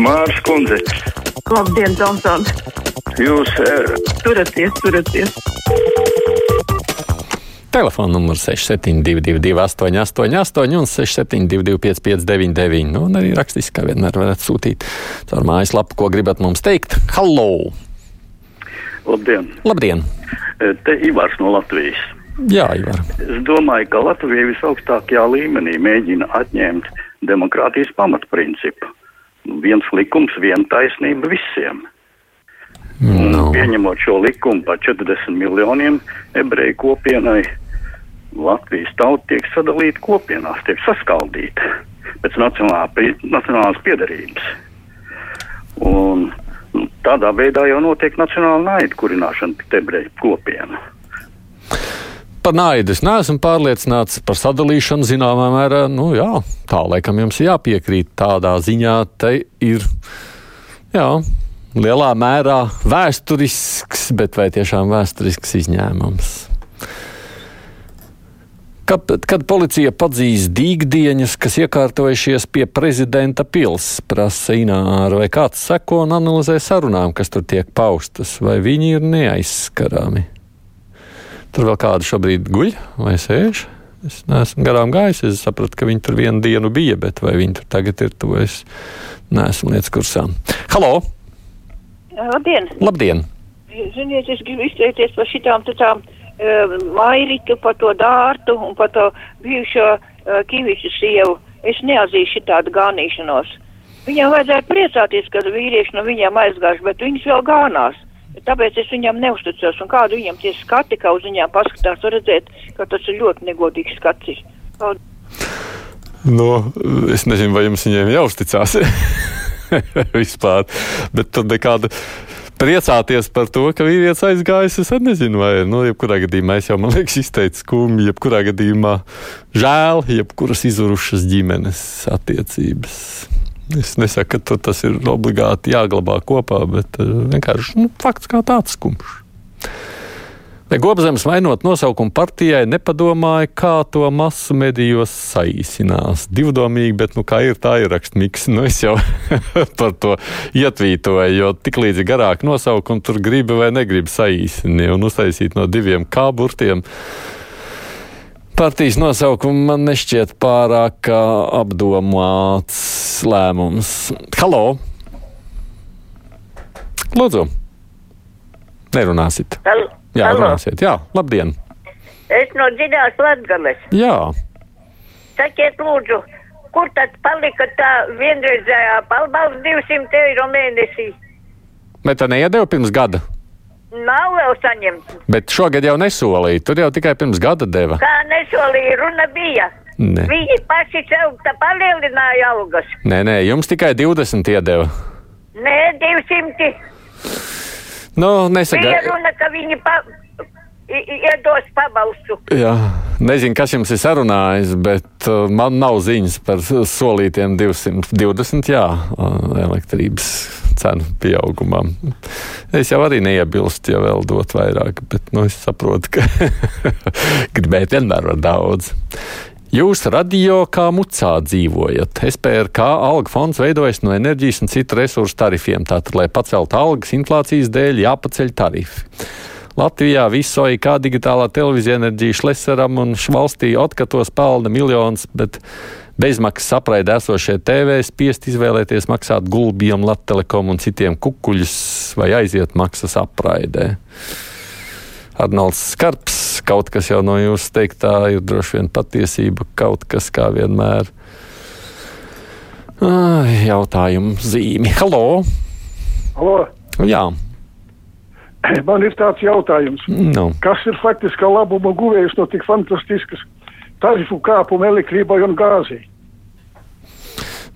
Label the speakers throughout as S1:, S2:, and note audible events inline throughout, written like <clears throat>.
S1: Mārs Kundze,
S2: Labdien, Tomson!
S1: jūs eh,
S2: Turaties, turaties!
S3: Telefona numurs 6722, 888, un 672, 559, nu, un arī rakstiski, kā vienmēr varat sūtīt caur mājaslapu, ko gribat mums teikt. Hello!
S1: labdien!
S3: Labdien!
S1: Eh, Te Ivars no Latvijas.
S3: Jā, Ivar.
S1: Es domāju, ka Latvija visaugstākajā līmenī mēģina atņemt demokrātijas pamatprincipu. Viens likums, viena taisnība visiem. Un
S3: Nu,
S1: Pieņemot šo likumu par 40 miljoniem ebreju kopienai, Latvijas tauta tiek sadalīta kopienās, tiek saskaldīta pēc nacionālā, nacionālās piedarības. Un nu, tādā veidā jau notiek nacionāla naida kurināšana pret ebreju kopienu.
S3: Par naidu es neesmu pārliecināts par sadalīšanu zināmā mērā. Nu, jā, tā laikam jums jāpiekrīt tādā ziņā. Te ir jā, lielā mērā vēsturisks, bet vai tiešām vēsturisks izņēmums? Kad, kad policija padzīs dīgdieņus, kas iekārtojušies pie prezidenta pils, prasa Ināra, vai kāds seko un analizē sarunām, kas tur tiek paustas, vai viņi ir neaizskarami? Tur vēl kāda šobrīd guļ vai sēž. Es neesmu garām gājis. Es sapratu, ka viņi tur vienu dienu bija, bet vai viņi tur tagad ir, to es neesmu lietas kursā. Halo!
S4: Labdien!
S3: Labdien!
S4: Ziniet, es gribu izteikties par šitām tām uh, Mairiku, par to dārtu un par to bijušo uh, Kiviču sievu. Es neatzīšu šitādu gānīšanos. Viņam vajadzētu priecāties, ka vīrieši no viņiem aizgājuši, bet viņas vēl gānās. Tāpēc es viņam neusticos, un kādu viņam tie skati, kā uz viņām paskatās, var redzēt, ka tas ir ļoti negodīgs skats. ir. Paldies.
S3: No, es nezinu, vai jums viņiem jāuzticās <laughs> vispār, bet tur nekāda. Priecāties par to, ka vīrietis aizgājis. Es nezinu, vai, nu, jebkurā gadījumā es jau, man liekas, izteicu skumji, jebkurā gadījumā žēl, jebkuras izurušas ģimenes attiecības. Es nesaku, ka tas ir obligāti jāglabā kopā, bet eh, vienkārši nu, fakts kā tāds skumjš. Gobzems mainot nosaukumu partijai, nepadomāja, kā to masu medijos saīsinās. Divdomīgi, bet nu, kā ir, tā ir rakstnieks. Nu, es jau <laughs> par to ietvītoju, jo tik līdz garāk nosaukumu tur gribi vai negribi saīsināt un uztaisīt no diviem kā burtiem. Partijas nosaukumu man nešķiet pārāk apdomāts lēmums. Halo! Lūdzu! Nerunāsit.
S5: Hal-
S3: Jā,
S5: Halo.
S3: runāsiet. Jā, labdien!
S5: Es no dziļās Latgales.
S3: Jā,
S5: Sakiet, lūdzu, kur tad palika tā vienreizējā palbalsts 200 eiro mēnesī?
S3: bet tā neiedeva pirms gada.
S5: Nav vēl saņemts.
S3: Bet šogad jau nesolīja. Tur jau tikai pirms gada deva.
S5: Kā nesolīja, runa bija.
S3: Nē,
S5: Viņi paši sev palielināja algas.
S3: nē, nē jums tikai 20 iedeva.
S5: Nē, 200.
S3: Nu,
S5: Bija
S3: nesaka.
S5: runa, ka viņi pa, iedos pabalstu.
S3: Jā, nezinu, kas jums ir sarunājis, bet uh, man nav ziņas par solītiem 220 jā, uh, elektrības cenu pieaugumam. Es jau arī neiebilstu, ja vēl dot vairāk, bet nu, es saprotu, ka <laughs> gribēt vienmēr var daudz. Jūs radio kā mucā dzīvojat. SPRK alga fonds veidojas no enerģijas un citu resursu tarifiem. Tātad, lai paceltu algas inflācijas dēļ, jāpaceļ tarifi. Latvijā visu kā digitālā televīzija enerģija šlesaram un valstī atkatos pelna miljonus, bet bezmaksas apraidē esošie TV spiest izvēlēties maksāt gulbiem, Latvijam un citiem kukuļus vai aiziet maksas apraidē. Arnolds Skarps, kaut kas jau no jūsu teiktā ir droši vien patiesība, kaut kas kā vienmēr. Ai, Jautājumu zīmi. Halo!
S6: Halo.
S3: Jā, <clears throat>
S6: Man ir tāds jautājums,
S3: nu,
S6: kas ir faktiskā labuma guvējs no tik fantastiskas tarifu kāpuma elektrībai un gāzei?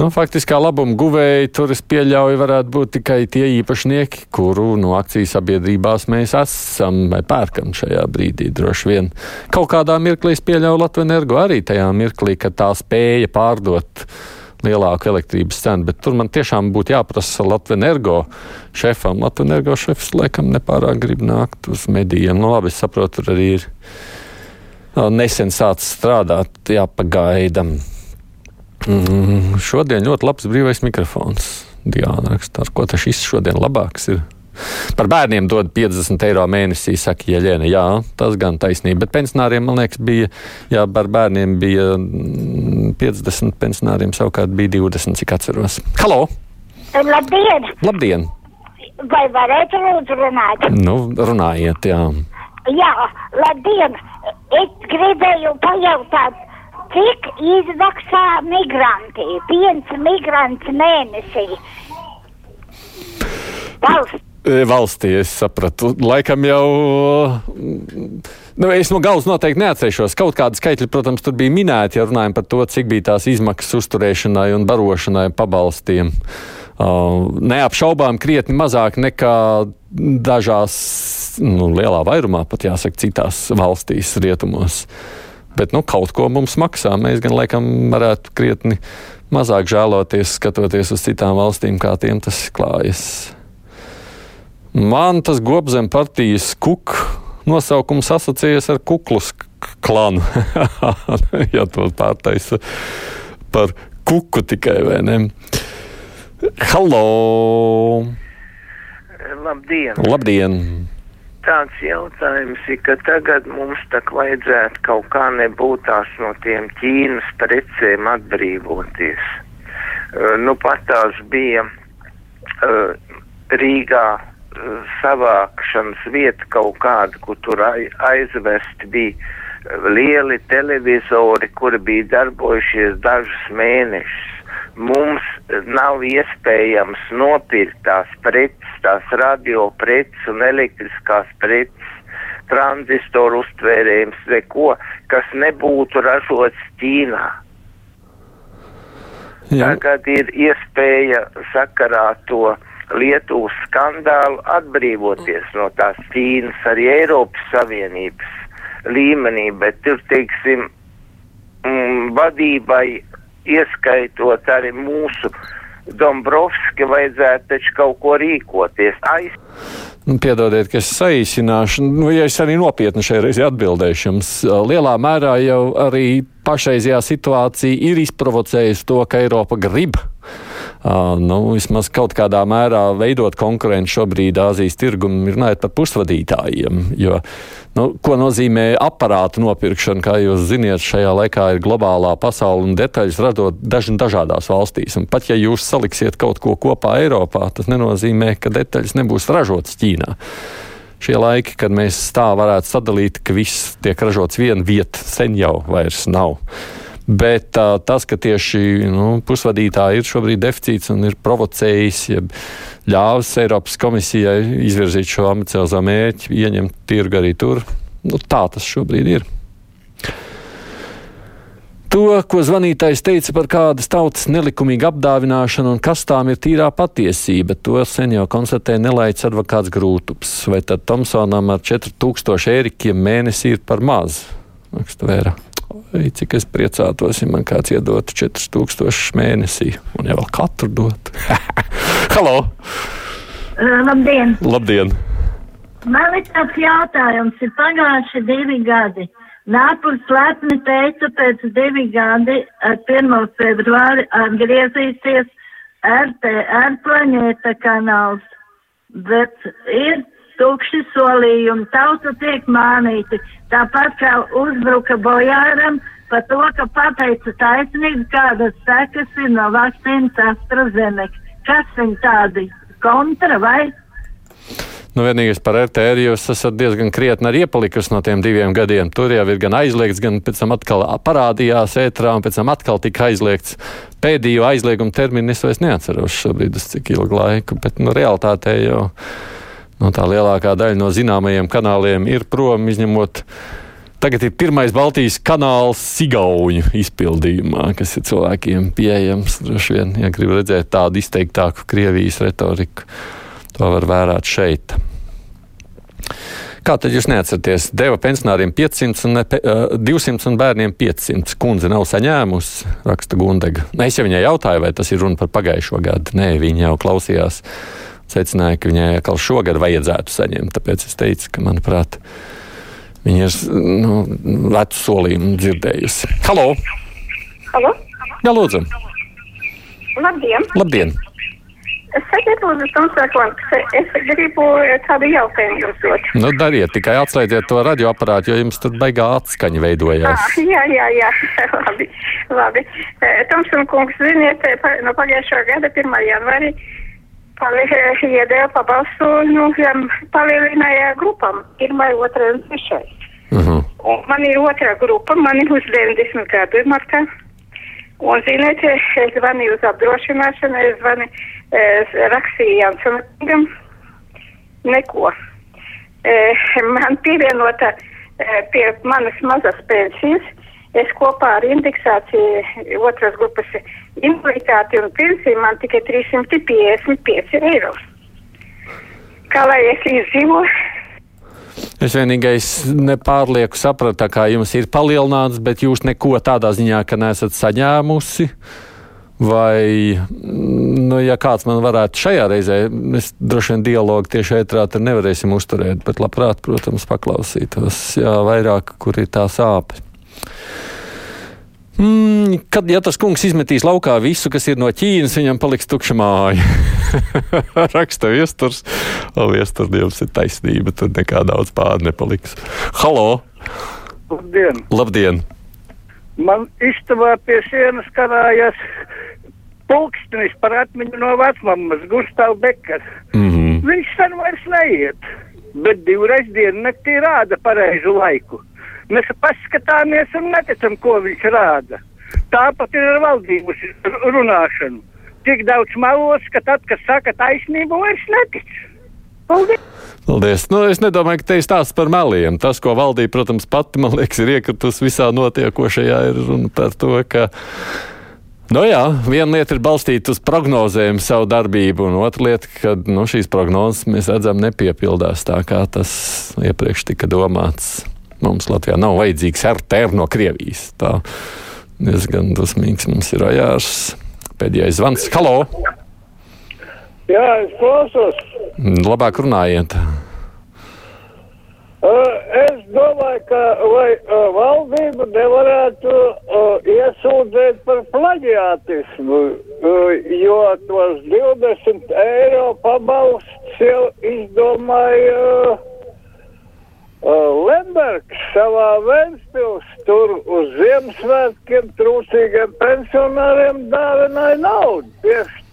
S3: Nu, faktiskā labuma guvēji tur es pieļauju, varētu būt tikai tie īpašnieki, kuru no akciju sabiedrībās mēs esam vai pērkam šajā brīdī. Droši vien kaut kādā mirklī es pieļauju Latviju energo arī tajā mirklī, kad tā spēja pārdot lielāku elektrības cenu, bet tur man tiešām būtu jāprasa Latvijas energo šefam. Latvijas energo šefs laikam nepārāk grib nākt uz medijiem. Nu, labi, es saprotu, tur arī ir nesen sācis strādāt, jāpagaida. Mm, šodien ļoti labs brīvais mikrofons. Diana raksta, ar ko tas šis šodien labāks ir. Par bērniem dod 50 eiro mēnesī, saka Jeļena. Jā, tas gan taisnība. Bet pensionāriem, man liekas, bija, jā, par bērniem bija 50, pensionāriem savukārt bija 20, cik atceros. Halo!
S7: Labdien!
S3: Labdien!
S7: Vai varētu lūdzu runāt?
S3: Nu, runājiet, jā.
S7: Jā, labdien! Es gribēju pajautāt, cik izmaksā migranti? Viens migrants mēnesī. Valsts.
S3: E, Valstī es sapratu. Laikam jau. Nu, es no galvas noteikti neatcerēšos. Kaut kāda skaitļa, protams, tur bija minēta, ja runājam par to, cik bija tās izmaksas uzturēšanai un barošanai pabalstiem. Uh, neapšaubām krietni mazāk nekā dažās, nu, lielā vairumā, pat jāsaka, citās valstīs, rietumos. Bet nu, kaut ko mums maksā. Mēs gan laikam varētu krietni mazāk žēloties, skatoties uz citām valstīm, kā tiem tas klājas. Man tas gobzem partijas kuk nosaukums asociējas ar kuklus klanu. <laughs> ja to pārtaisa par kuku tikai vai ne. Halo!
S8: Labdien!
S3: Labdien!
S8: Tāds jautājums ir, ka tagad mums tak vajadzētu kaut kā nebūtās no tiem Ķīnas precēm atbrīvoties. Uh, nu pat tās bija uh, Rīgā uh, savākšanas vieta kaut kāda, kur tur aizvest bija lieli televizori, kuri bija darbojušies dažus mēnešus mums nav iespējams nopirkt tās preces, tās radio preces un elektriskās preces, tranzistoru uztvērējums, neko, kas nebūtu ražots Ķīnā. Jā. Tagad ir iespēja sakarā to Lietuvas skandālu atbrīvoties no tās Ķīnas arī Eiropas Savienības līmenī, bet tur, teiksim, mm, vadībai ieskaitot arī mūsu Dombrovski, vajadzētu taču kaut ko rīkoties. Aiz...
S3: Nu, piedodiet, ka es saīsināšu, nu, ja es arī nopietni šai reizē atbildēšu jums. Lielā mērā jau arī pašreizajā situācija ir izprovocējusi to, ka Eiropa grib Uh, nu, vismaz kaut kādā mērā veidot konkurenci šobrīd Āzijas tirgumu, ir runājot par pusvadītājiem. Jo, nu, ko nozīmē aparātu nopirkšana, kā jūs ziniet, šajā laikā ir globālā pasaule un detaļas radot daži dažādās valstīs. Un pat ja jūs saliksiet kaut ko kopā Eiropā, tas nenozīmē, ka detaļas nebūs ražotas Ķīnā šie laiki, kad mēs tā varētu sadalīt, ka viss tiek ražots viena vieta, sen jau vairs nav. Bet uh, tas, ka tieši nu, pusvadītāji ir šobrīd deficīts un ir provocējis, ja ļāvis Eiropas komisijai izvirzīt šo ambiciozo mērķi, ieņemt tirgu arī tur, nu, tā tas šobrīd ir. To, ko zvanītājs teica par kādas tautas nelikumīgu apdāvināšanu un kas tām ir tīrā patiesība, to sen jau konstatē nelaicis advokāts Grūtups. Vai tad Tomsonam ar 4000 eirikiem mēnesī ir par maz? Raksta Vēra. Oi, cik es priecātos, ja man kāds iedotu 4000 mēnesī, un jau katru dot. <laughs> Halo!
S7: Labdien!
S3: Labdien!
S7: Man ir tāds jautājums, ir pagājuši divi gadi. Nāpurs lepni teica, pēc divi gadi ar 1. februāri atgriezīsies RTR planēta kanāls, bet ir tukši solījumi, tauta tiek mānīti, tāpat kā uzbruka bojāram par to, ka pateica taisnību, kādas sekas ir no vakcīnas AstraZeneca. Kas viņi tādi kontra vai?
S3: Nu, vienīgais par RTR jūs esat diezgan krietni arī iepalikusi no tiem diviem gadiem. Tur jau ir gan aizliegts, gan pēc tam atkal parādījās ētrā, un pēc tam atkal tika aizliegts. Pēdējo aizliegumu terminu es vairs neatceros šobrīd, cik ilgu laiku, bet nu, realitātē jau. No tā lielākā daļa no zināmajiem kanāliem ir prom, izņemot. Tagad ir pirmais Baltijas kanāls Sigauņu izpildījumā, kas ir cilvēkiem pieejams. Droši vien, ja grib redzēt tādu izteiktāku Krievijas retoriku, to var vērāt šeit. Kā tad jūs neatceraties? Deva pensionāriem 500 un ne, 200 un bērniem 500. Kundze nav saņēmusi, raksta Gundega. Es jau viņai jautāju, vai tas ir runa par pagājušo gadu. Nē, viņa jau klausījās secināja, ka viņai atkal šogad vajadzētu saņemt. Tāpēc es teicu, ka, manuprāt, viņa ir nu, vecu solījumu dzirdējusi. Halo!
S9: Halo?
S3: Jā, lūdzu!
S9: Labdien!
S3: Labdien!
S2: Sakiet, lūdzu, Tomsākons, es gribu tādu jautājumu jums dot.
S3: Nu, dariet, tikai atslēdziet to radioaparātu, jo jums tur baigā atskaņa veidojās.
S2: Ah, jā, jā, jā, <laughs> labi, labi. Tomson kungs, ziniet, pa- no pagājušā gada 1. janvārī iedēja pabalstu, nu, palielināja grupām, 1, 2 un 3.
S3: Uh -huh.
S2: Un man ir otrā grupa, man ir uz 90 gadu markā. Un, ziniet, es zvanīju uz apdrošināšanu, es zvanīju, rakstīju Jansonam, neko. E, man pievienota e, pie manas mazas pensijas, es kopā ar indeksāciju otras grupas invaliditāti un pensiju man tikai 355 eiro. Kā lai es izdzīvoju?
S3: Es vienīgais nepārlieku sapratu, kā jums ir palielināts, bet jūs neko tādā ziņā, ka nesat saņēmusi. Vai, nu, ja kāds man varētu šajā reizē, mēs droši vien dialogu tieši ētrā tur nevarēsim uzturēt, bet labprāt, protams, paklausītos, jā, vairāk, kur ir tā sāpe. Mm, kad ja tas kungs izmetīs laukā visu, kas ir no Ķīnas, viņam paliks tukša māja. <laughs> Raksta viesturs, o viestur, jums ir taisnība, tur nekā daudz pāri nepaliks. Halo!
S6: Labdien!
S3: Labdien!
S6: Man istabā pie sienas karājas pulkstenis par atmiņu no vecmammas Gustav Bekas.
S3: Mm -hmm.
S6: Viņš sen vairs neiet, bet divreiz diennaktī rāda pareizu laiku. Mēs paskatāmies un neticam, ko viņš rāda. Tāpat ir ar valdības runāšanu. Tik daudz melos, ka tad, kad saka taisnību, vairs netic. Paldies!
S3: Paldies. Nu, es nedomāju, ka te ir stāsts par meliem. Tas, ko valdība, protams, pati, man liekas, ir iekritusi visā notiekošajā, ir runa par to, ka. Nu jā, viena lieta ir balstīta uz prognozēm savu darbību, un otra lieta, ka nu, šīs prognozes mēs redzam nepiepildās tā, kā tas iepriekš tika domāts. Mums Latvijā nav vajadzīgs RTR no Krievijas. Tā diezgan dusmīgs mums ir ajārs. Pēdējais zvans. Halo!
S6: Jā, es klausos.
S3: Labāk runājiet.
S6: Es domāju, ka vai valdība nevarētu iesūdzēt par plaģiātismu, uh, jo tos 20 eiro pabalsts jau izdomāja Lembergs savā Ventspils tur uz Ziemassvētkiem trūcīgiem pensionāriem dāvināja naudu. Tieši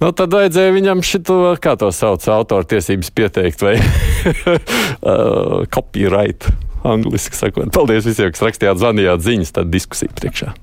S3: Nu, tad vajadzēja viņam šito, kā to sauc, autortiesības pieteikt vai <laughs> uh, copyright, angliski sakot. Paldies visiem, kas rakstījāt, zvanījāt ziņas, tad diskusija priekšā.